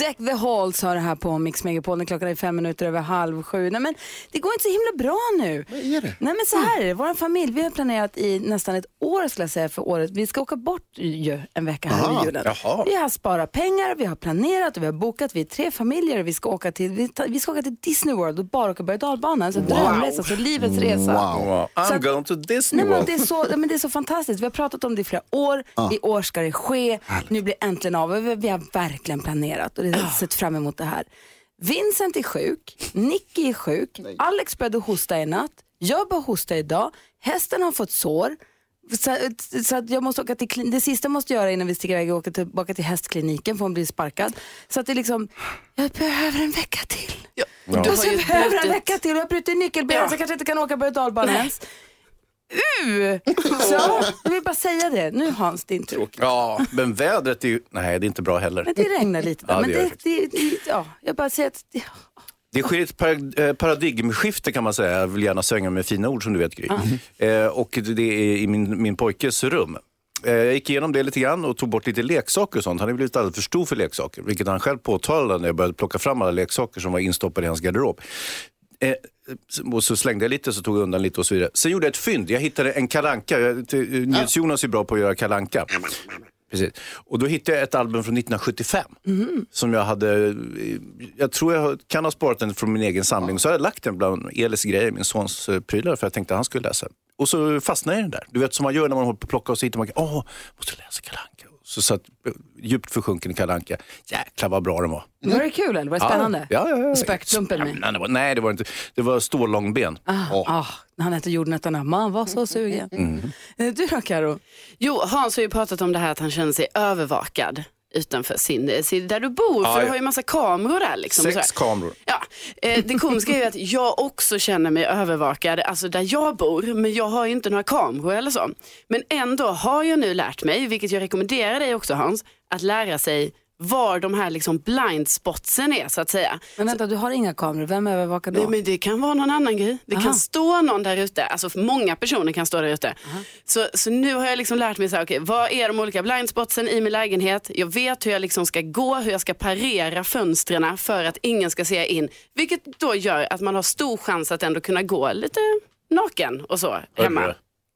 Deck the Halls har det här på Mix Megapol när klockan är fem minuter över halv sju. Nej, men det går inte så himla bra nu. Vad är det? Nej men så här är det, vår familj, vi har planerat i nästan ett år skulle jag säga för året. Vi ska åka bort ju en vecka här Aha, vid julen. jaha. Vi har sparat pengar, vi har planerat och vi har bokat. Vi är tre familjer och vi ska åka till, vi, ta, vi ska åka till Disney World och bara åka berg och dalbanan. Så drömresa, så livets resa. Wow. Wow. Så I'm att- going to Disney Nej, men World. det, är så, men det är så fantastiskt. Vi har pratat om det i flera år. I år ska det ske. Nu blir det äntligen av. Vi, vi har verkligen planerat och det sett fram emot det här. Vincent är sjuk, Nicky är sjuk, Alex började hosta i natt, jag började hosta idag, hästen har fått sår. Så, så att jag måste åka till, det sista jag måste göra innan vi sticker iväg är att åka tillbaka till hästkliniken för hon blir sparkad. Så att det är liksom, jag behöver en vecka till. Du Och har sen behöver en vecka till och jag har brutit nyckelben så jag kanske inte kan åka berg och Uh! Så, jag vill bara säga det. Nu Hans, din tur. Ja, men vädret är ju... Nej, det är inte bra heller. Men det regnar lite. Ja, men det, det det, det, ja, jag bara säger att det, Det sker ett eh, paradigmskifte kan man säga. Jag vill gärna svänga med fina ord som du vet Gry. Eh, och det är i min, min pojkes rum. Eh, jag gick igenom det lite grann och tog bort lite leksaker och sånt. Han har blivit alldeles för stor för leksaker. Vilket han själv påtalade när jag började plocka fram alla leksaker som var instoppade i hans garderob. Eh, och så slängde jag lite, så tog jag undan lite och så vidare. Sen gjorde jag ett fynd. Jag hittade en kalanka. Jonas är bra på att göra kalanka. Precis. Och då hittade jag ett album från 1975. Som jag hade, jag tror jag kan ha sparat den från min egen samling. Så har jag lagt den bland Elis grejer, min sons eh, prylar, för jag tänkte att han skulle läsa. Och så fastnade jag i den där. Du vet som man gör när man håller på att plocka och så hittar man, åh, måste läsa Kalle Anka. Så satt djupt försjunken i Kalle Anka. Jäklar vad bra den var. var det kul eller? Var det spännande? Ja, ja, ja. Spökklumpen med. Nej, det var, nej, det var inte. Det var stålångben. Ah, han hette jordnötterna. Man var så sugen. Mm. Eh, Du då Karo? Jo, Hans har ju pratat om det här att han känner sig övervakad utanför sin, sin där du bor. Ja, för du har ju massa kameror där. Liksom, Sex kameror. Ja, eh, det komiska är ju att jag också känner mig övervakad, alltså där jag bor, men jag har ju inte några kameror eller så. Men ändå har jag nu lärt mig, vilket jag rekommenderar dig också Hans, att lära sig var de här liksom blind spotsen är så att säga. Men vänta, du har inga kameror. Vem övervakar då? Nej, men det kan vara någon annan grej. Det Aha. kan stå någon där ute, alltså många personer kan stå där ute. Så, så nu har jag liksom lärt mig, så här, okay, vad är de olika blindspotsen i min lägenhet? Jag vet hur jag liksom ska gå, hur jag ska parera fönstren för att ingen ska se in. Vilket då gör att man har stor chans att ändå kunna gå lite naken och så hemma. Hörru.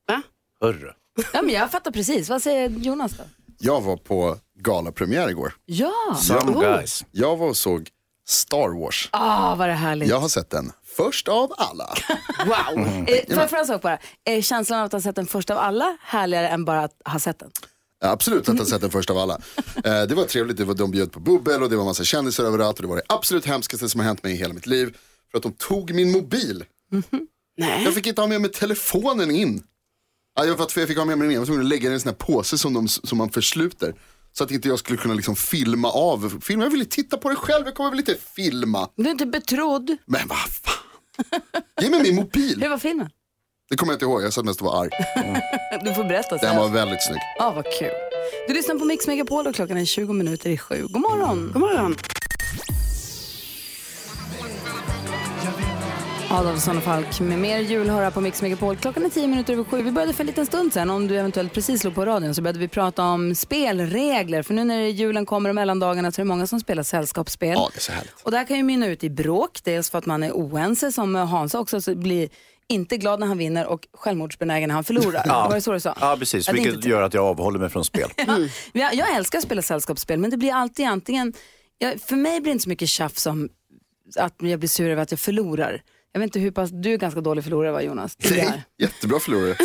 Va? Hörru. Ja, men jag fattar precis. Vad säger Jonas då? Jag var på galapremiär igår. Ja, Some guys. Jag var och såg Star Wars. ah, vad det härligt. Jag har sett den först av alla. Wow. Mm. Eh, får jag fråga en sak bara? Är känslan av att ha sett den först av alla härligare än bara att ha sett den? Absolut att ha sett den först av alla. Eh, det var trevligt, det var, de bjöd på bubbel och det var massa kändisar överallt och det var det absolut hemskaste som har hänt mig i hela mitt liv. För att de tog min mobil. Nej. Jag fick inte ha med mig telefonen in. Ja, jag, för jag fick ha med mig den in, jag var tvungen att lägga den i en sån här påse som, de, som man försluter. Så att inte jag skulle kunna liksom filma av. Filma, jag ville titta på det själv, jag kommer väl inte filma. Du är inte betrodd. Men vad fan. Ge mig min mobil. Hur var filmen? Det kommer jag inte ihåg, jag satt mest och var arg. Du får berätta Den sen. var väldigt snygg. Ja, vad kul. Du lyssnar på Mix Megapol och klockan är 20 minuter i sju. God morgon. God morgon. Adolfsson och Falk med mer julhöra på Mix Megapol. Klockan är 10 minuter över sju. Vi började för en liten stund sen, om du eventuellt precis slog på radion, så började vi prata om spelregler. För nu när julen kommer och mellandagarna så är det många som spelar sällskapsspel. Ja, det är så härligt. Och det här kan ju mynna ut i bråk, dels för att man är oense som Hans också, så blir inte glad när han vinner och självmordsbenägen när han förlorar. Var det så du sa? Ja, precis. Ja, är Vilket inte- gör att jag avhåller mig från spel. jag, jag älskar att spela sällskapsspel men det blir alltid antingen, jag, för mig blir det inte så mycket tjafs som att jag blir sur över att jag förlorar. Jag vet inte hur pass, du är ganska dålig förlorare va Jonas? Nej, jättebra förlorare.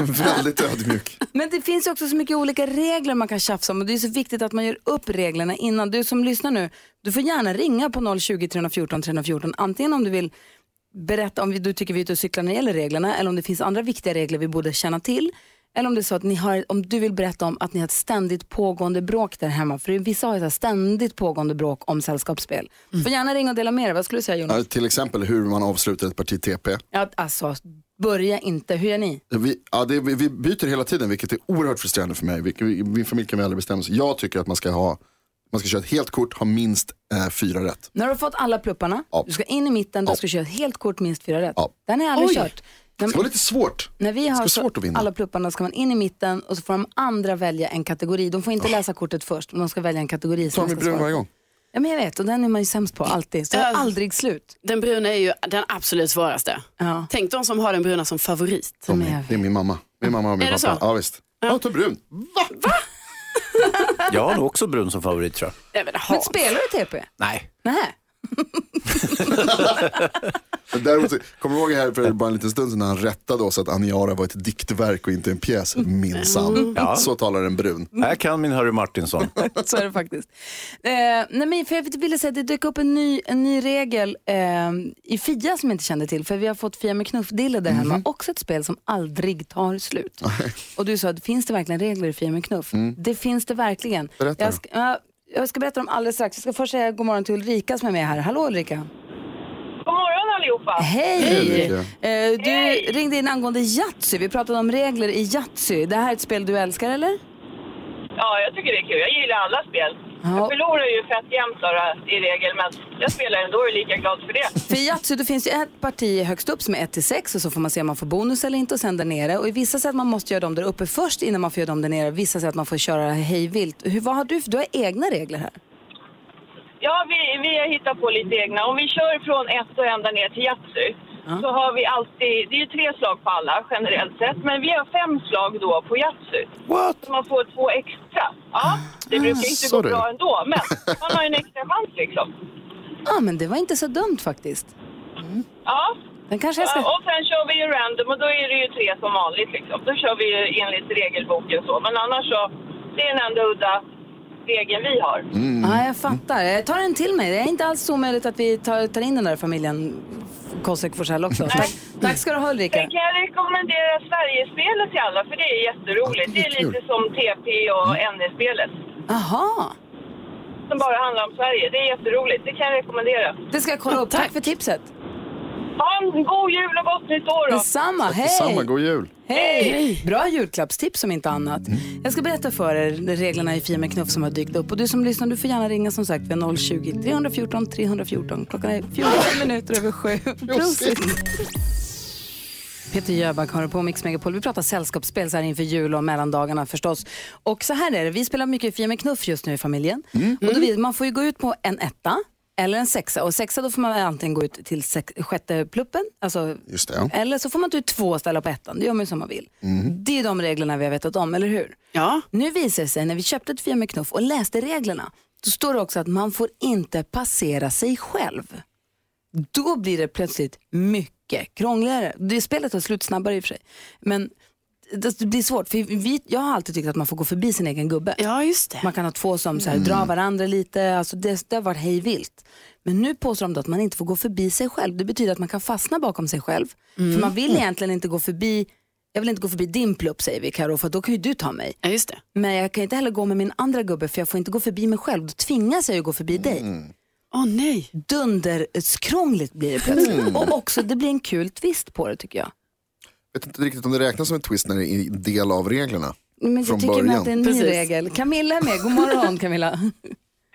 väldigt ödmjuk. Men det finns ju också så mycket olika regler man kan tjafsa om och det är så viktigt att man gör upp reglerna innan. Du som lyssnar nu, du får gärna ringa på 020 314 314 antingen om du vill berätta om du tycker vi är ute och cyklar när det gäller reglerna eller om det finns andra viktiga regler vi borde känna till. Eller om det är så att ni har, om du vill berätta om att ni har ett ständigt pågående bråk där hemma. För vissa har ju ständigt pågående bråk om sällskapsspel. Du får gärna ringa och dela med dig. Vad skulle du säga Jonas? Ja, till exempel hur man avslutar ett parti TP. Ja, alltså, Börja inte. Hur gör ni? Vi, ja, det, vi vi byter hela tiden vilket är oerhört frustrerande för mig. Vi, vi, min familj kan vi aldrig bestämma sig. Jag tycker att man ska ha man ska köra ett helt kort, ha minst eh, fyra rätt. När du har fått alla plupparna, Ja. du ska in i mitten, du Ja. ska köra ett helt kort, minst fyra rätt. Ja. Den har jag aldrig Oj. kört. Det var lite svårt. när vi det har ska vara svårt att vinna. alla plupparna ska man in i mitten och så får de andra välja en kategori. De får inte läsa kortet först, men de ska välja en kategori Ta de mig ska brun varje gång. Ja, men jag vet, och den är man ju sämst på alltid. Så det är aldrig slut. Den bruna är ju den absolut svåraste. Ja. Tänk de som har den bruna som favorit. Tommy, är- det är min mamma. Min mamma och min Är det pappa. så? Ja visst. Ja, ta brun. Va? Jag har nog också brun som favorit tror jag. Nej, men. Men spelar du TP? Nej. Nej. Men Däremot, kommer du ihåg här för bara en liten stund sedan när han rättade oss att Aniara var ett diktverk och inte en pjäs? Minsann. Ja. Så talar en brun. Här kan min Harry Martinsson. Så är det faktiskt. Eh, nej, men för jag ville säga att det dök upp en ny, en ny regel eh, i Fia som jag inte kände till. För vi har fått Fia med knuff-dille där hemma. Också ett spel som aldrig tar slut. Och du sa, att finns det verkligen regler i Fia med knuff? Det finns det verkligen. Berätta. Jag ska, ja, jag ska berätta om alldeles strax. Jag ska först säga god morgon till Ulrika som är med här. Hallå Ulrika. Allihopa. Hej! Hej, Eh, du Hej. ringde in angående Yatzy. Vi pratade om regler i Yatzy. Det här är ett spel du älskar eller? Ja, jag tycker det är kul. Jag gillar alla spel. Ja. Jag förlorar ju fett jämt i regel, men jag spelar ändå och är lika glad för det. För i Yatzy då finns det ju ett parti högst upp som är 1 till 6 och så får man se om man får bonus eller inte och sen där nere. Och i vissa säger att man måste göra dem där uppe först innan man får göra dem där nere. Vissa säger att man får köra hej vilt. Hur, vad har du? Du har egna regler här. Ja, vi, vi har hittat på lite egna. Om vi kör från ett och ända ner till Yatzy så har vi alltid, det är ju tre slag på alla generellt sett, men vi har fem slag då på Yatzy. What? Så man får två extra. Ja, det brukar inte gå sorry. bra ändå, men man har ju en extra chans liksom. Ja, men det var inte så dumt faktiskt. Ja, Den kanske jag ska... och sen kör vi ju random och då är det ju tre som vanligt liksom. Då kör vi ju enligt regelboken så, men annars så, det är den enda udda regeln vi har. Ja, jag fattar. Jag tar den till mig. Det är inte alls så omöjligt att vi tar, tar in den där familjen Kosek Forsell också. Tack, tack ska du ha Ulrika. Sen kan jag rekommendera Sverigespelet till alla för det är jätteroligt. Det är lite som TP och NE-spelet Jaha, som bara handlar om Sverige. Det är jätteroligt. Det kan jag rekommendera. det ska jag kolla upp. Tack för tipset. Ha en god jul och gott nytt år då! Detsamma. Hej! Samma, god jul. Hej! Bra julklappstips om inte annat. Jag ska berätta för er reglerna i Fia med knuff som har dykt upp. Och du som lyssnar, du får gärna ringa som sagt vid 020-314 314. Klockan är 14 minuter över sju. Prosit! Peter Jöback har på Mix Megapol. Vi pratar sällskapsspel så här inför jul och mellandagarna förstås. Och så här är det, vi spelar mycket Fia med knuff just nu i familjen. Och då, vill- man får ju gå ut på en etta eller en sexa. Och sexa då får man antingen gå ut till sex, sjätte pluppen, alltså Just det, ja. eller så får man ta ut två ställa på ettan. Det gör man ju som man vill. Det är de reglerna vi har vetat om, eller hur? Ja. Nu visar det sig när vi köpte ett Fia med knuff och läste reglerna. Då står det också att man får inte passera sig själv. Då blir det plötsligt mycket krångligare. Det spelet tar slut snabbare i och för sig. Men det det blir svårt. För vi, jag har alltid tyckt att man får gå förbi sin egen gubbe. ja, just det. Man kan ha två som så här, drar varandra lite. Alltså det, det har varit hej vilt. Men nu påstår de då att man inte får gå förbi sig själv. Det betyder att man kan fastna bakom sig själv. För man vill egentligen inte gå förbi, jag vill inte gå förbi din plupp säger vi Karo, för då kan ju du ta mig. Ja, just det. Men jag kan inte heller gå med min andra gubbe för jag får inte gå förbi mig själv. Då tvingas jag ju gå förbi dig. Åh nej. Dunderskrångligt blir det plötsligt. Och också det blir en kul twist på det tycker jag. Vet inte riktigt om det räknas som en twist när det är en del av reglerna. Men jag Från tycker med början. att det är en ny Precis. regel. Camilla är med, god morgon Camilla.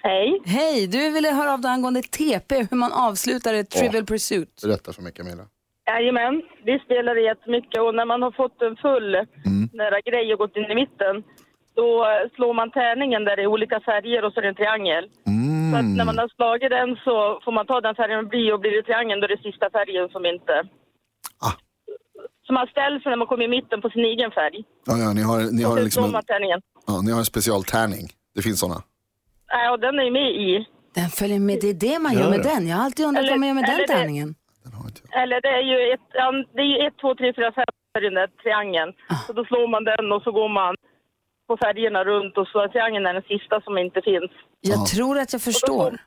Hej! Hej, du ville höra av dig angående TP, hur man avslutar ett Trivial Pursuit. Berätta för mig Camilla. Jajamän, vi spelar jättemycket och när man har fått en full nära grej och gått in i mitten då slår man tärningen där det är olika färger och så är det en triangel. Så att när man har slagit den så får man ta den färgen det blir och blir det triangeln då är det sista färgen som inte... Ah. Så man ställs när man kommer i mitten på sin egen färg. Ja, ja, ni har, ni har, liksom en, ja, ni har en specialtärning. Det finns sådana. Nej, och den är med i. Den följer med, det är det man gör med den. Jag har alltid undrat Eller- vad man gör med den det- tärningen. Den. Eller det är ju ett, ja, det är ju ett, två, tre, fyra, fem i den där triangeln. Ah. Så då slår man den och så går man på färgerna runt och så är triangeln är den sista som inte finns. Jag Ja. tror att jag förstår.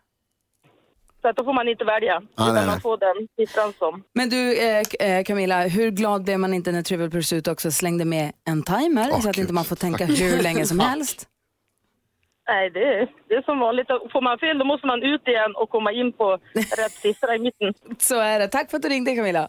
Så att då får man inte välja, Ah, utan nej, nej. man får den siffran som. Men du eh, eh, Camilla, hur glad blev man inte när Trivial Pursuit också slängde med en timer Åh, så att Gud. inte man får tänka hur länge som helst? Nej, det är, det är som vanligt. Får man fel då måste man ut igen och komma in på rätt siffra i mitten. Så är det. Tack för att du ringde Camilla.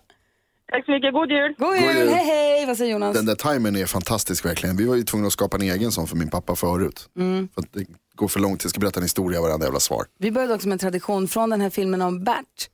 Tack så mycket, god jul! God jul, jul. hej hej, vad säger Jonas? Den där timern är fantastisk verkligen. Vi var ju tvungna att skapa en egen sån för min pappa förut. Mm. För att det går för långt, jag ska berätta en historia varenda jävla svar. Vi började också med en tradition från den här filmen om Bert.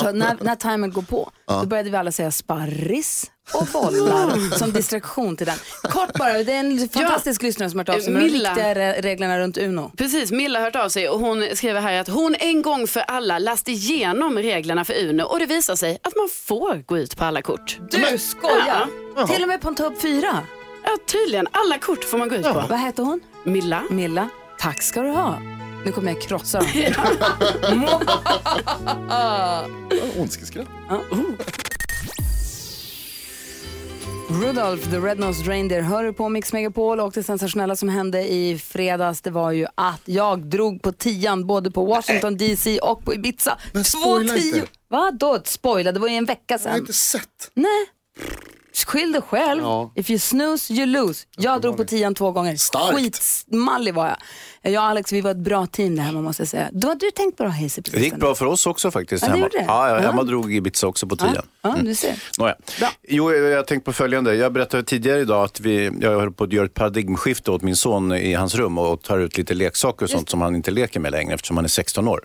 Så när, när timern går på, då började vi alla säga sparris och bollar som distraktion till den. Kort bara, det är en fantastisk lyssnare som har hört av sig med de riktiga re- reglerna runt Uno. Precis, Milla har hört av sig och hon skriver här att hon en gång för alla läste igenom reglerna för Uno och det visar sig att man får gå ut på alla kort. Du skojar! Till och med på en topp fyra. Ja, tydligen. Alla kort får man gå ut på. Vad heter hon? Milla. Milla. Tack ska du ha. Nu kommer jag krossa dem. Ondskeskratt. Rudolph the Red-Nosed Reindeer hör på Mix Megapol och det sensationella som hände i fredags det var ju att jag drog på tian både på Washington DC och på Ibiza. Men Två spoila tio. inte. Vadå spoila? Det var ju en vecka Jag har sedan. inte sett. Nej. Skyll dig själv. Ja. If you snooze you lose. Jag drog på tian två gånger. Starkt. Skitmallig var jag. Jag och Alex vi var ett bra team det här man måste jag säga. Då har du tänkt det Hayes. Det gick bra för oss också faktiskt. Ja, det hemma. gjorde det? Ja, ja, Ja. Emma drog Ibiza också på tian. Ja, du ser. Nåja. Bra. Jo, jag har tänkt på följande. Jag berättade tidigare idag att vi, jag höll på att göra ett paradigmskifte åt min son i hans rum och tar ut lite leksaker och sånt som han inte leker med längre eftersom han är 16 år.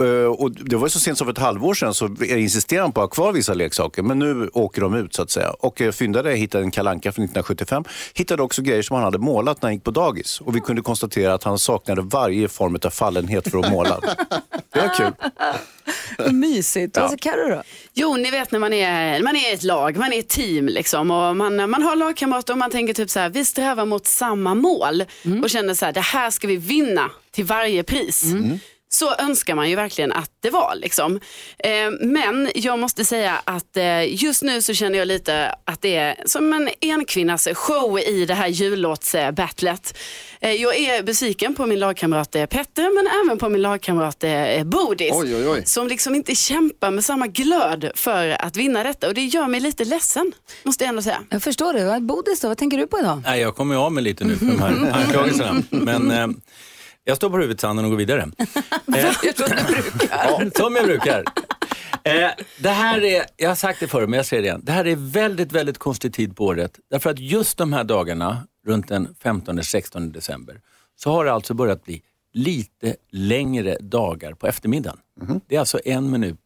Eh, Och det var så sent som för ett halvår sedan så insisterade han på att ha kvar vissa leksaker men nu åker de ut så att säga. Och jag fyndade, jag hittade en kalanka från 1975. Hittade också grejer som han hade målat när han gick på dagis. Och vi kunde konstatera att han saknade varje form av fallenhet för att måla. Det var kul. Mysigt. Vad säger Carro då? Jo, ni vet när man är, man är ett lag, man är ett team liksom och man, man har lagkamrater och man tänker typ så här, vi strävar mot samma mål och känner så här, det här ska vi vinna till varje pris. Så önskar man ju verkligen att det var. Liksom. Eh, men jag måste säga att eh, just nu så känner jag lite att det är som en enkvinnas show i det här jullåtsbattlet. Eh, jag är besviken på min lagkamrat Petter men även på min lagkamrat Bodis. Oj, oj, oj. Som liksom inte kämpar med samma glöd för att vinna detta och det gör mig lite ledsen, måste jag ändå säga. Jag förstår det. Vad- Bodis då, vad tänker du på idag? Nej, jag kommer ju av mig lite nu för de här anklagelserna. Men jag står på huvudsanden och går vidare. Eh, som jag brukar. Eh, det här är, jag har sagt det förr, men jag säger det igen. Det här är väldigt, väldigt konstig tid på året. Därför att just de här dagarna, runt den 15-16 december, så har det alltså börjat bli lite längre dagar på eftermiddagen. Det är alltså en minut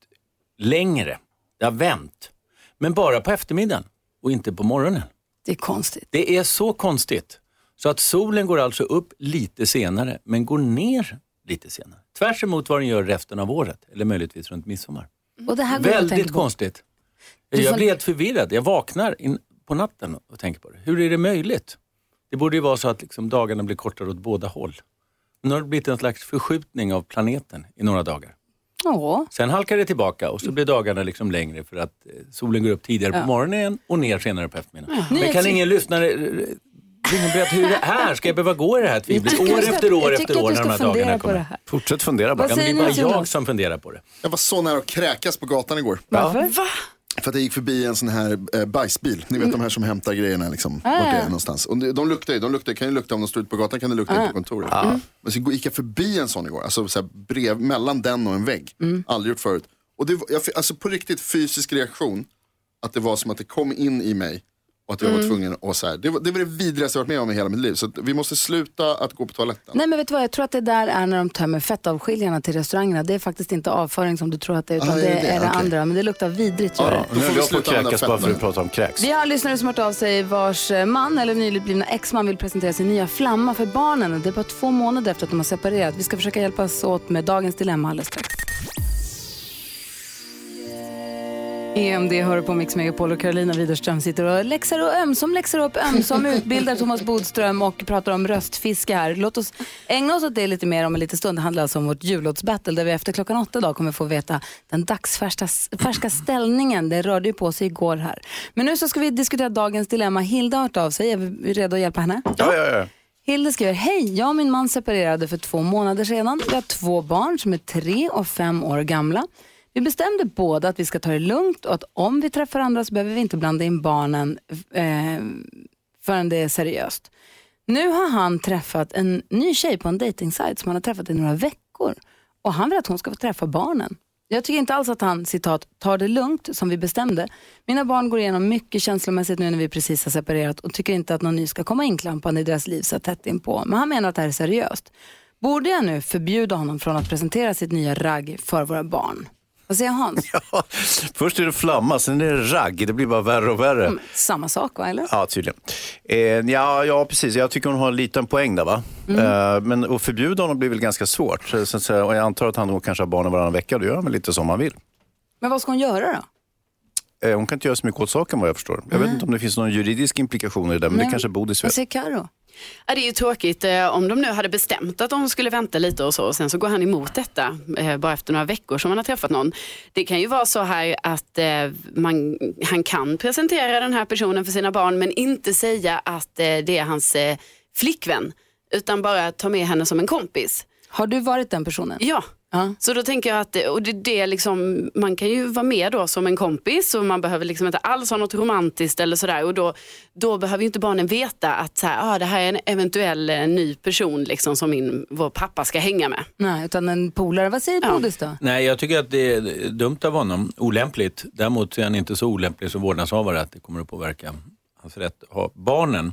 längre. Det har vänt. Men bara på eftermiddagen och inte på morgonen. Det är konstigt. Det är så konstigt. Så att solen går alltså upp lite senare, men går ner lite senare. Tvärs emot vad den gör resten av året, eller möjligtvis runt midsommar. Och det här går Väldigt konstigt. Du Jag får- blir helt förvirrad. Jag vaknar på natten och tänker på det. Hur är det möjligt? Det borde ju vara så att liksom dagarna blir kortare åt båda håll. Nu har det blivit en slags förskjutning av planeten i några dagar. Ja. Sen halkar det tillbaka och så blir dagarna liksom längre för att eh, solen går upp tidigare på morgonen och ner senare på eftermiddagen. Men kan ingen lyssnare eh, ringa och berätta hur det är? Ska jag behöva gå i det här tvivlet år efter år efter år när de här dagarna på det kommer? här. Fortsätt fundera bara. Vad Ja, men det är bara jag som funderar på det. Jag var så nära att kräkas på gatan igår. Varför? Va? För att jag gick förbi en sån här eh, bajsbil. Ni vet Mm. de här som hämtar grejerna liksom. Vart det är någonstans. Och de, de luktar ju, de luktar, kan ju lukta om de står ute på gatan kan det lukta in på kontoret. Men så gick jag förbi en sån igår. Alltså så här, brev, mellan den och en vägg. Mm. Aldrig gjort förut. Och det, var- jag, alltså på riktigt fysisk reaktion. Att det var som att det kom in i mig. Och att jag Mm. var tvungen att så här. Det, var, det var det vidrigaste jag varit med om i hela mitt liv. Så vi måste sluta att gå på toaletten. Nej men vet du vad, jag tror att det där är när de tömmer fettavskiljarna till restaurangerna. Det är faktiskt inte avföring som du tror att det är, utan Ah, det är är det det, det? Okej. andra. Men det luktar vidrigt tror Ja, då Nu får vi jag på att sluta använda kräkas bara för att prata om kräks. Vi har lyssnare som har hört av sig vars man eller nyblivna exman vill presentera sin nya flamma för barnen. Det är bara två månader efter att de har separerat. Vi ska försöka hjälpas åt med dagens dilemma alldeles strax. EMD hör på Mix Megapol och Carolina Widerström sitter och läxar och ömsom läxar upp, ömsom utbildar Thomas Bodström och pratar om röstfiske här. Låt oss ägna oss åt det lite mer om en liten stund. Det handlar alltså om vårt jullåtsbattle där vi efter klockan åtta idag kommer få veta den dagsfärska färska ställningen. Det rörde ju på sig igår här. Men nu så ska vi diskutera dagens dilemma. Hilda har hört av sig. Är vi redo att hjälpa henne? Ja, ja, ja. Hilde skriver, hej, jag och min man separerade för två månader sedan. Vi har två barn som är tre och fem år gamla. Vi bestämde båda att vi ska ta det lugnt och att om vi träffar andra så behöver vi inte blanda in barnen eh, förrän det är seriöst. Nu har han träffat en ny tjej på en dejtingsajt som han har träffat i några veckor och han vill att hon ska få träffa barnen. Jag tycker inte alls att han, citat, tar det lugnt som vi bestämde. Mina barn går igenom mycket känslomässigt nu när vi precis har separerat och tycker inte att någon ny ska komma inklampande i deras liv så tätt inpå. Men han menar att det här är seriöst. Borde jag nu förbjuda honom från att presentera sitt nya ragg för våra barn? Vad säger Hans? Ja, först är det flamma, sen är det ragg. Det blir bara värre och värre. Mm, Samma sak va, eller? Ja, tydligen. Eh, ja, ja, precis. Jag tycker hon har en liten poäng där. Va? Eh, men att förbjuda honom blir väl ganska svårt. Så, så, och jag antar att han då kanske har barnen varannan vecka. Då gör han väl lite som han vill. Men vad ska hon göra då? Eh, hon kan inte göra så mycket åt saken vad jag förstår. Jag vet inte om det finns någon juridisk implikation i det, men det kanske Bodis Vad vet. säger Karo? Ja, det är ju tråkigt eh, om de nu hade bestämt att de skulle vänta lite och så och sen så går han emot detta eh, bara efter några veckor som han har träffat någon. Det kan ju vara så här att eh, man, han kan presentera den här personen för sina barn men inte säga att det är hans flickvän utan bara ta med henne som en kompis. Har du varit den personen? Ja. Ja. Så då tänker jag att och det, det är liksom, man kan ju vara med då som en kompis och man behöver liksom inte alls ha något romantiskt eller sådär och då, då behöver ju inte barnen veta att så här, ah, det här är en eventuell eh, ny person liksom som min, vår pappa ska hänga med. Nej, utan en polare. Vad säger Ja. Bodis då? Nej, jag tycker att det är dumt av honom. Olämpligt. Däremot är han inte så olämplig som vårdnadshavare att det kommer att påverka hans rätt att ha barnen.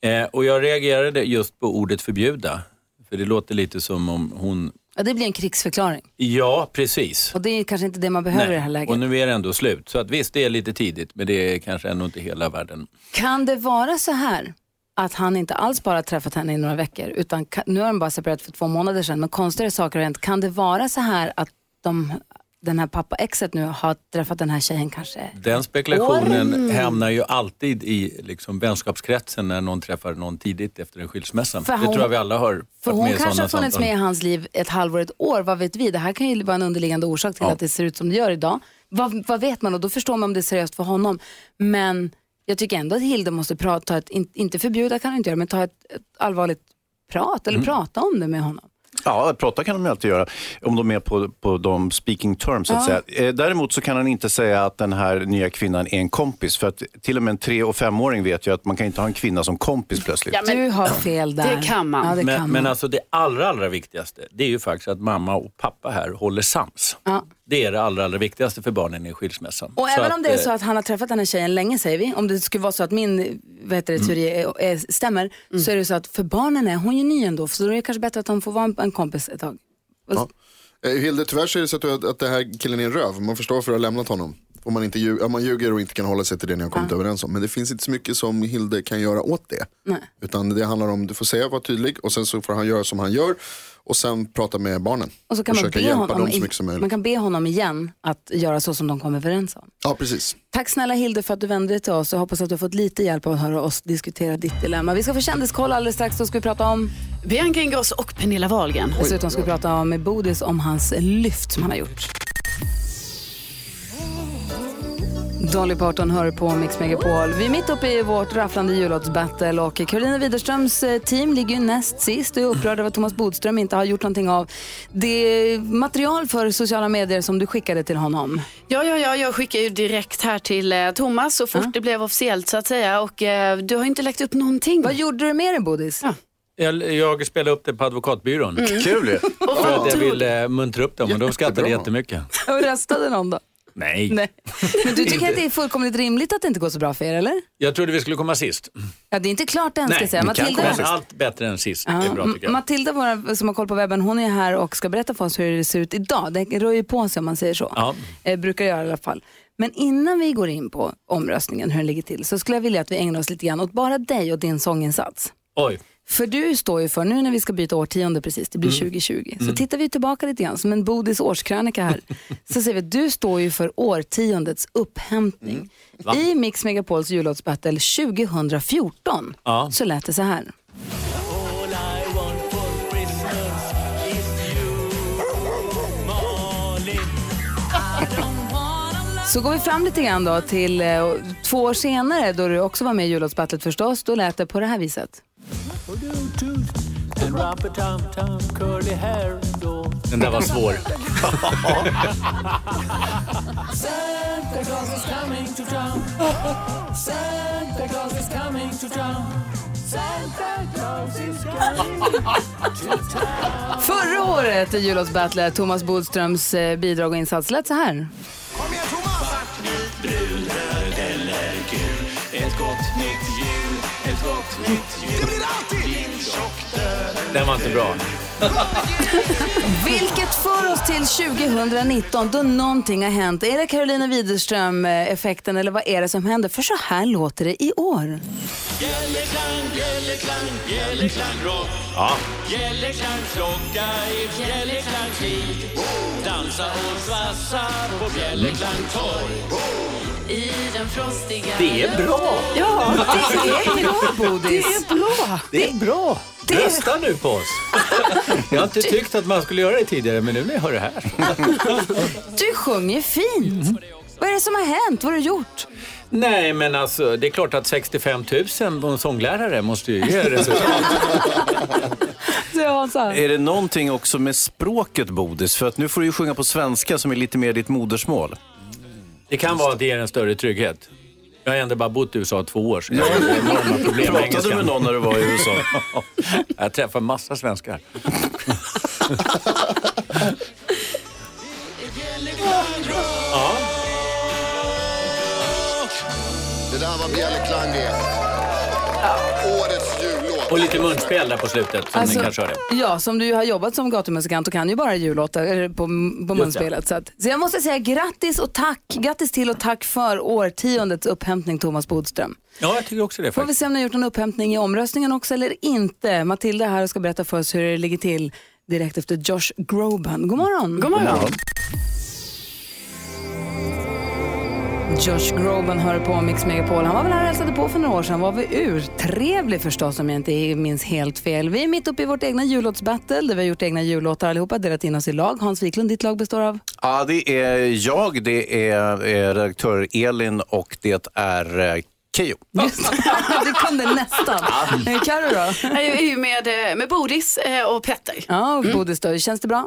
Eh, och jag reagerade just på ordet förbjuda. För det låter lite som om hon... Ja, det blir en krigsförklaring. Ja, precis. Och det är kanske inte det man behöver i det här läget. Och nu är det ändå slut. Så att visst, det är lite tidigt, men det är kanske ändå inte hela världen. Kan det vara så här att han inte alls bara träffat henne i några veckor, utan nu har de bara separerat för två månader sedan, men konstigare saker har hänt. Kan det vara så här att de, den här pappa-exet nu har träffat den här tjejen kanske? Den spekulationen hamnar ju alltid i liksom, vänskapskretsen när någon träffar någon tidigt efter en skilsmässa. För det hon- tror jag vi alla har För hon kanske har funnits med i hans liv ett halvår, ett år, vad vet vi? Det här kan ju vara en underliggande orsak till Ja. att det ser ut som det gör idag. Vad, vad vet man och då förstår man om det är seriöst för honom. Men jag tycker ändå att Hilde måste prata, ta ett, in, inte förbjuda kan hon inte göra, men ta ett, ett allvarligt prat eller prata om det med honom. Ja, prata kan de ju alltid göra om de är på, på de speaking terms. Så att säga. Eh, Däremot så kan han inte säga att den här nya kvinnan är en kompis. För att till och med en tre och femåring vet ju att man kan inte ha en kvinna som kompis plötsligt. Ja, men, du har fel där. det kan man. Ja, det Men, kan men man. alltså det allra, allra viktigaste, det är ju faktiskt att mamma och pappa här håller sams. Ja. Det är det allra, allra viktigaste för barnen i skilsmässan. Och Så även om det är eh, så att han har träffat den här tjejen länge säger vi, om det skulle vara så att min vad heter det, teori är, är, stämmer, så är det så att för barnen är hon ju ny ändå, så då är det kanske bättre att han får vara en, en kompis ett tag. Ja. Eh, Hilde, tyvärr så är det så att, du, att det här killen är en röv. Man förstår för att ha lämnat honom. Om man, inte ljuger, om man ljuger och inte kan hålla sig till det ni har kommit överens om. Men det finns inte så mycket som Hilde kan göra åt det. Nej. Utan det handlar om, du får säga, vara tydlig och sen så får han göra som han gör. Och sen prata med barnen. Och så kan man Försöka be, hjälpa honom, dem så mycket som möjligt. man kan be honom igen att göra så som de kom överens om. Ja, precis. Tack snälla Hilde för att du vände dig till oss och hoppas att du har fått lite hjälp av att höra oss diskutera ditt dilemma. Vi ska få kändiskoll alldeles strax, då ska vi prata om, Bianca Ingrosso och Pernilla Wahlgren. dessutom ska vi prata med Bodis om hans lyft som han har gjort. Dolly Parton hör på Mix Megapol. Vi är mitt uppe i vårt rafflande jullåtsbattle och Karolina Widerströms eh, team ligger ju näst sist och är upprörd över att Thomas Bodström inte har gjort någonting av det material för sociala medier som du skickade till honom. Ja, ja, ja, jag skickar ju direkt här till eh, Thomas så fort det blev officiellt så att säga och eh, du har inte lagt upp någonting. Vad gjorde du med det Bodis? Ja. Jag, jag spelade upp det på advokatbyrån. Kul ju. För att jag ville eh, muntra upp dem och de skrattade jättemycket. Och röstade någon då? Nej. Nej. Men du tycker att det är fullkomligt rimligt att det inte går så bra för er, eller? Jag trodde vi skulle komma sist. Ja, det är inte klart än, ska Nej, jag säga. kan Matilda, komma sist. allt bättre än sist. Det är bra tycker jag. Matilda våra, som har koll på webben, hon är här och ska berätta för oss hur det ser ut idag. Det rör ju på sig om man säger så. Ja. Eh, brukar göra i alla fall. Men innan vi går in på omröstningen, hur den ligger till, så skulle jag vilja att vi ägnar oss lite grann åt bara dig och din sånginsats. Oj. För du står ju för, nu när vi ska byta årtionde precis, det blir 2020, så tittar vi tillbaka lite grann som en Bodis årskrönika här. så ser vi att du står ju för årtiondets upphämtning. I Mix Megapols jullåtsbattle 2014 Ja. så lät det så här. Så går vi fram lite grann då till eh, två år senare då du också var med i jullåtsbattlet förstås. Då lät det på det här viset. Den där var svår. Förra året i jullåtsbattlet, Thomas Bodströms eh, bidrag och insats lät så här. Den var inte bra. Vilket för oss till 2019 då någonting har hänt. Är det Carolina Widerström-effekten eller vad är det som händer? För så här låter det i år. Bjällerklang, bjällerklang, bjällerklang rock. Ja. Bjällerklang klocka i bjällerklangstid. Dansa och svassa på bjällerklang torg. I den frostiga Det är bra. Ja, det är bra Bodis. Det är bra. Det är bra. Rösta nu på oss. Jag har inte tyckt att man skulle göra det tidigare, men nu när jag hör det här. Du sjunger fint. Vad är det som har hänt? Vad har du gjort? Nej, men alltså det är klart att 65 000 på en sånglärare måste ju ge resultat. Är det någonting också med språket Bodis? För att nu får du ju sjunga på svenska som är lite mer ditt modersmål. Det kan vara att det ger en större trygghet. Jag har ändå bara bott i USA två år, så jag har enorma problem med Pratade du engelskan. med någon när du var i USA? Jag träffar massa svenskar. Det där var Bjällerklang det. Och lite munspel där på slutet, som Alltså, ni kanske hörde. Ja, som du har jobbat som gatumusikant och kan ju bara jullåtar på, på munspelet. Så, att, så jag måste säga grattis och tack. Grattis till och tack för årtiondets upphämtning Thomas Bodström. Ja, jag tycker också det Får vi faktiskt. se om ni har gjort någon upphämtning i omröstningen också eller inte. Matilda är här och ska berätta för oss hur det ligger till direkt efter Josh Groban. God morgon. God morgon. Josh Groban hör på Mix Megapol. Han var väl här och hälsade på för några år sedan. Var vi urtrevlig förstås om jag inte minns helt fel. Vi är mitt uppe i vårt egna jullåtsbattle där vi har gjort egna jullåtar allihopa, delat in oss i lag. Hans Wiklund, ditt lag består av? Ja, det är jag, det är eh, redaktör Elin och det är eh, Keyyo. Just det, du kunde nästan. Eh, Carro då? Jag är ju med, eh, med Bodis eh, och Petter. Ja, och Bodis då. Känns det bra?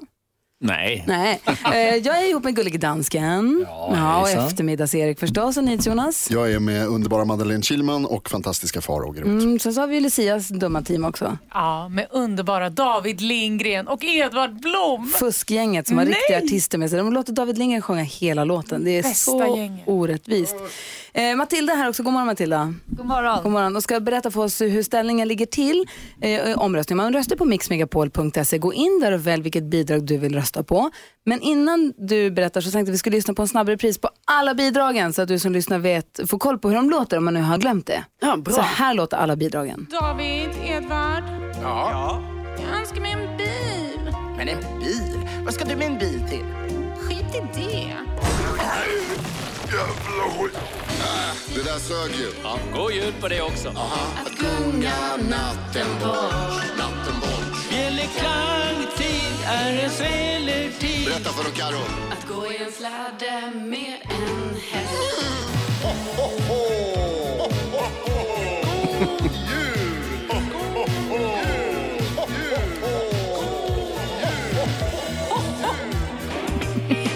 Nej. Nej. Eh, jag är ihop med gullige dansken. Ja, och hejsan. eftermiddags-Erik förstås. Och ni Jonas? Jag är med underbara Madeleine Kilman och fantastiska Farao Groth. Mm, sen så har vi Lucias dumma team också. Ja, med underbara David Lindgren och Edvard Blom. Fuskgänget som har Nej! riktiga artister med sig. De låter David Lindgren sjunga hela låten. Det är Bästa så gänget. orättvist. Eh, Matilda här också. God morgon Matilda. God morgon. God morgon. Och ska berätta för oss hur ställningen ligger till. Eh, omröstning. Man röstar på mixmegapol.se. Gå in där och välj vilket bidrag du vill rösta på. Men innan du berättar så tänkte vi skulle lyssna på en snabb repris på alla bidragen så att du som lyssnar vet, får koll på hur de låter om man nu har glömt det. Ja, bra. Så här låter alla bidragen. David, Edvard. Ja. Jag önskar mig en bil. Men en bil? Vad ska du med en bil till? Skit i det. Det där sög ju. God jul på det också. Att gunga natten bort, natten bort. Bjällerklangtid är en svälertid. Berätta för dem Karo. Att gå i en släde med en häst.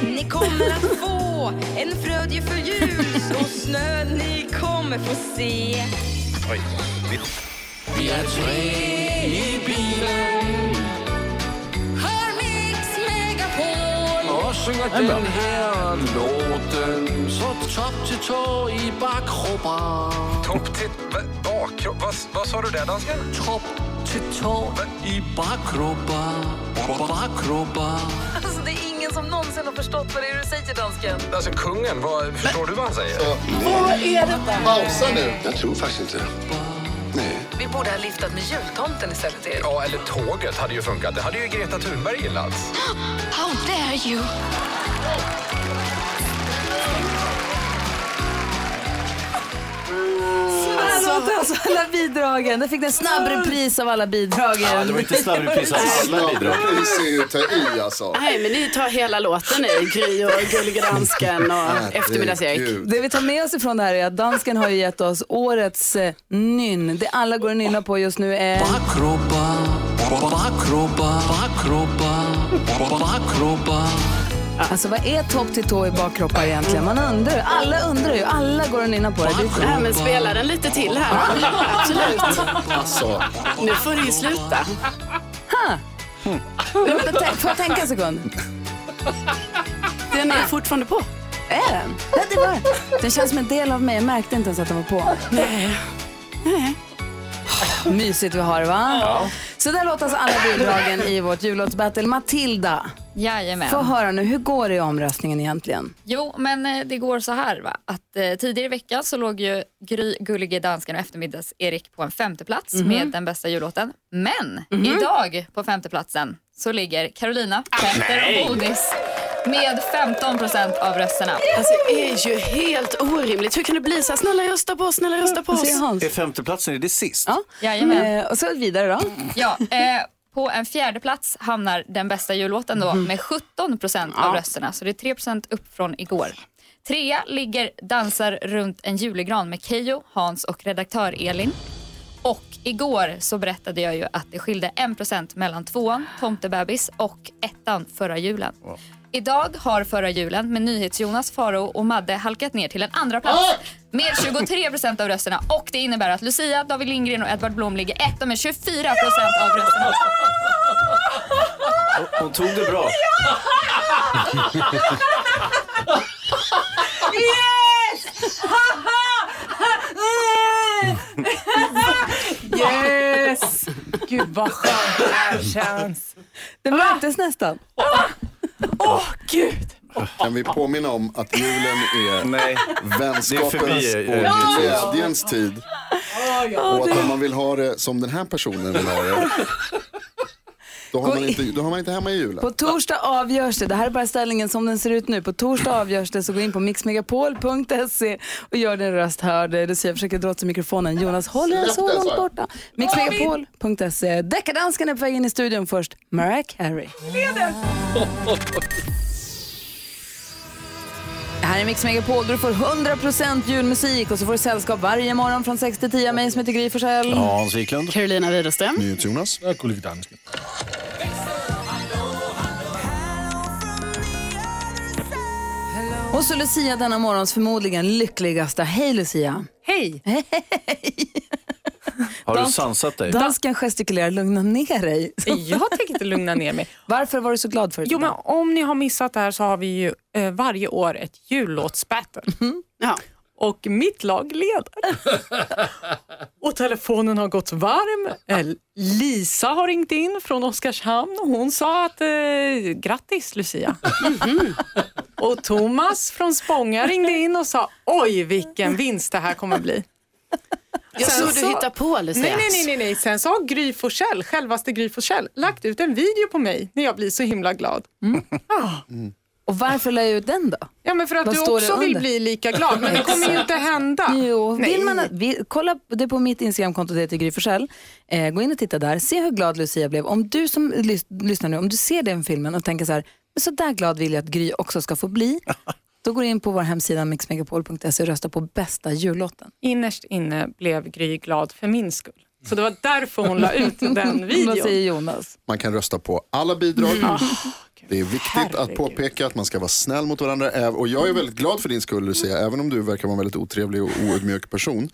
Ni kommer att få en frödje för jul så snö ni kommer få se. Vi är tre i bilen synger den här låten så topp till tå i bakkroppen. Topp till bakkropp. Vad, vad sa du där dansken? Topp till tå i bakkroppen. Bakkroppen. Alltså det är ingen som någonsin har förstått vad det är du säger dansken. Alltså kungen, vad, förstår du vad han säger? Pausa nu. Jag tror faktiskt inte det. Nej. Vi borde ha liftat med jultomten istället Erik. Ja, eller tåget hade ju funkat. Det hade ju Greta Thunberg gillat. How dare you? Så här låter alltså alla bidragen. Jag fick en snabb repris av alla bidragen. Det var inte snabb repris av alla bidrag. Snabbis är ju att ta i alltså. Nej, men ni tar hela låten i Gry och Gullige Dansken och Eftermiddags-Erik. Det vi tar med oss ifrån det här är att dansken har ju gett oss årets eh, nynn. Det alla går att nynna på just nu är... Bakkroppen, bakkroppen, bakkroppen, bakkroppen. Alltså vad är topp till tå i bakkroppar egentligen? Man undrar ju. Alla undrar ju. Alla går och nynnar på det. det Nej, men spela den lite till här. Absolut. Alltså, Nu får det ju sluta. ha. Tänka- Får jag tänka en sekund? Den är fortfarande på. Är den? Ja, det var den. Den känns som en del av mig. Jag märkte inte ens att den var på. Nej. Mysigt vi har det va? Så där låter alltså alla bidragen i vårt jullåtsbattle. Matilda, Jajamän. få höra nu. Hur går det i omröstningen egentligen? Jo, men eh, det går så här va. Att eh, tidigare i veckan så låg ju Gry, Gullige Dansken och Eftermiddags-Erik på en femte plats Mhm. med den bästa jullåten. Men idag på femteplatsen så ligger Carolina, Petter och Bodis med 15 procent av rösterna. Alltså, det är ju helt orimligt. Hur kan det bli så här? Snälla rösta på oss, snälla rösta på Vad oss. Är femteplatsen, är det sist? Ja. Jajamän. Eh, och så vidare då. Ja, eh, på en fjärde plats hamnar den bästa jullåten då med 17 procent av rösterna. Så det är 3 procent upp från igår. Trea ligger Dansar runt en julegran med Kejo, Hans och redaktör Elin. Och igår så berättade jag ju att det skilde 1 procent mellan tvåan, Tomtebebis, och ettan, Förra julen. Idag har Förra julen med NyhetsJonas, Faro och Madde halkat ner till en andra plats med 23 procent av rösterna. Och det innebär att Lucia, David Lindgren och Edvard Blom ligger etta med 24 procent av rösterna. Hon tog det bra. Yes! Gud vad skönt det här känns. Det märktes nästan. Åh gud! kan vi påminna om att julen är Nej. vänskapens förbi, och eh, glädjens tid. Och att om man vill ha det som den här personen vill ha det, då har man inte, då har man inte hemma i julen. På torsdag avgörs det. Det här är bara ställningen som den ser ut nu. På torsdag avgörs det, så gå in på mixmegapol.se och gör din röst hörd. Lucia försöker dra till mikrofonen. Jonas håller den så långt jag. borta. Mixmegapol.se. Deckardansken är på väg in i studion först. Mariah Carey. Det här är Mix Megapol där du får 100% julmusik och så får du sällskap varje morgon från 6 till 10 av mig som heter Gry Forssell. Hans Wiklund. Carolina Widerström. NyhetsJonas. Gullige dansken. Och så Lucia denna morgons förmodligen lyckligaste. Hej Lucia! Hej! Har du sansat dig? Dansken gestikulerar, lugna ner dig. Jag tänker inte lugna ner mig. Varför var du så glad för det? Jo, men om ni har missat det här så har vi ju eh, varje år ett jullåtsbattle. Ja. Och mitt lag leder. och telefonen har gått varm. Eh, Lisa har ringt in från Oskarshamn och hon sa att eh, grattis Lucia. och Thomas från Spånga ringde in och sa oj vilken vinst det här kommer bli. Jag Sen såg du hittar på Lucia. Nej, nej, nej, nej, nej. Sen så har Gry Forssell, självaste Gry Forssell, lagt ut en video på mig när jag blir så himla glad. Ah. Och varför la jag ut den då? Ja, men för att Vad du också vill bli lika glad, men det kommer ju inte hända. Jo, Nej. vill man, att- vi, kolla det på mitt Instagramkonto, det heter Gry Forssell. Eh, gå in och titta där, se hur glad Lucia blev. Om du som lys- lyssnar nu, om du ser den filmen och tänker så här, så där glad vill jag att Gry också ska få bli. Då går du in på vår hemsida mixmegapol.se och röstar på bästa jullåten. Innerst inne blev Gry glad för min skull. Så det var därför hon la ut den Vad videon. säger Jonas? Man kan rösta på alla bidrag. Det är viktigt att Herregud. påpeka att man ska vara snäll mot varandra. Och jag är väldigt glad för din skull Lucia, även om du verkar vara en väldigt otrevlig och oödmjuk person.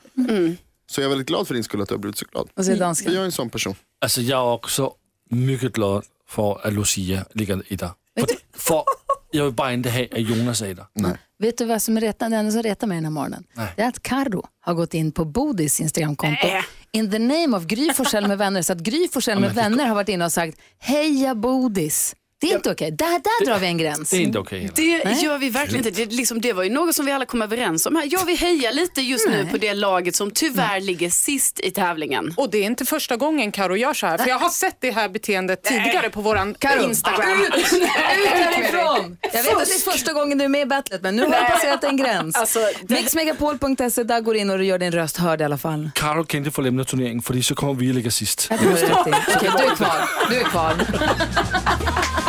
Så jag är väldigt glad för din skull att du har blivit så glad. Vad säger För dansken? jag är en sån person. Altså, jeg er også mycket glad for, at Lucia ligger etta. For, for jeg vil bare ikke have, at Jonas etta. Nej. Vet du vad som retar, det enda som retar mig den här morgonen? Det är att Karo har gått in på Bodis Instagramkonto. In the name of Gry Forssell med vänner. Så att Gry Forssell med vänner har varit inne och sagt heja Bodis. Det är inte okej. Där, där drar vi en gräns. Det er ikke okay. Det gör vi verkligen inte. Det, är liksom, det var ju något som vi alla kom överens om här. Jag vill heja lite just nu på det laget som tyvärr ligger sist i tävlingen. Och det är inte första gången Karo gör så här, för jag har sett det här beteendet tidigare på våran Karo, Instagram. Ut, ut härifrån! Jag vet att det är första gången du är med i battlet, men nu har jag passerat en gräns. Alltså, det- Mixmegapol.se, där går du in och du gör din röst hörd i alla fall. Karo kan ikke få lämna turneringen, fordi så kommer vi du rätt i. Okej, du är kvar. Du är kvar.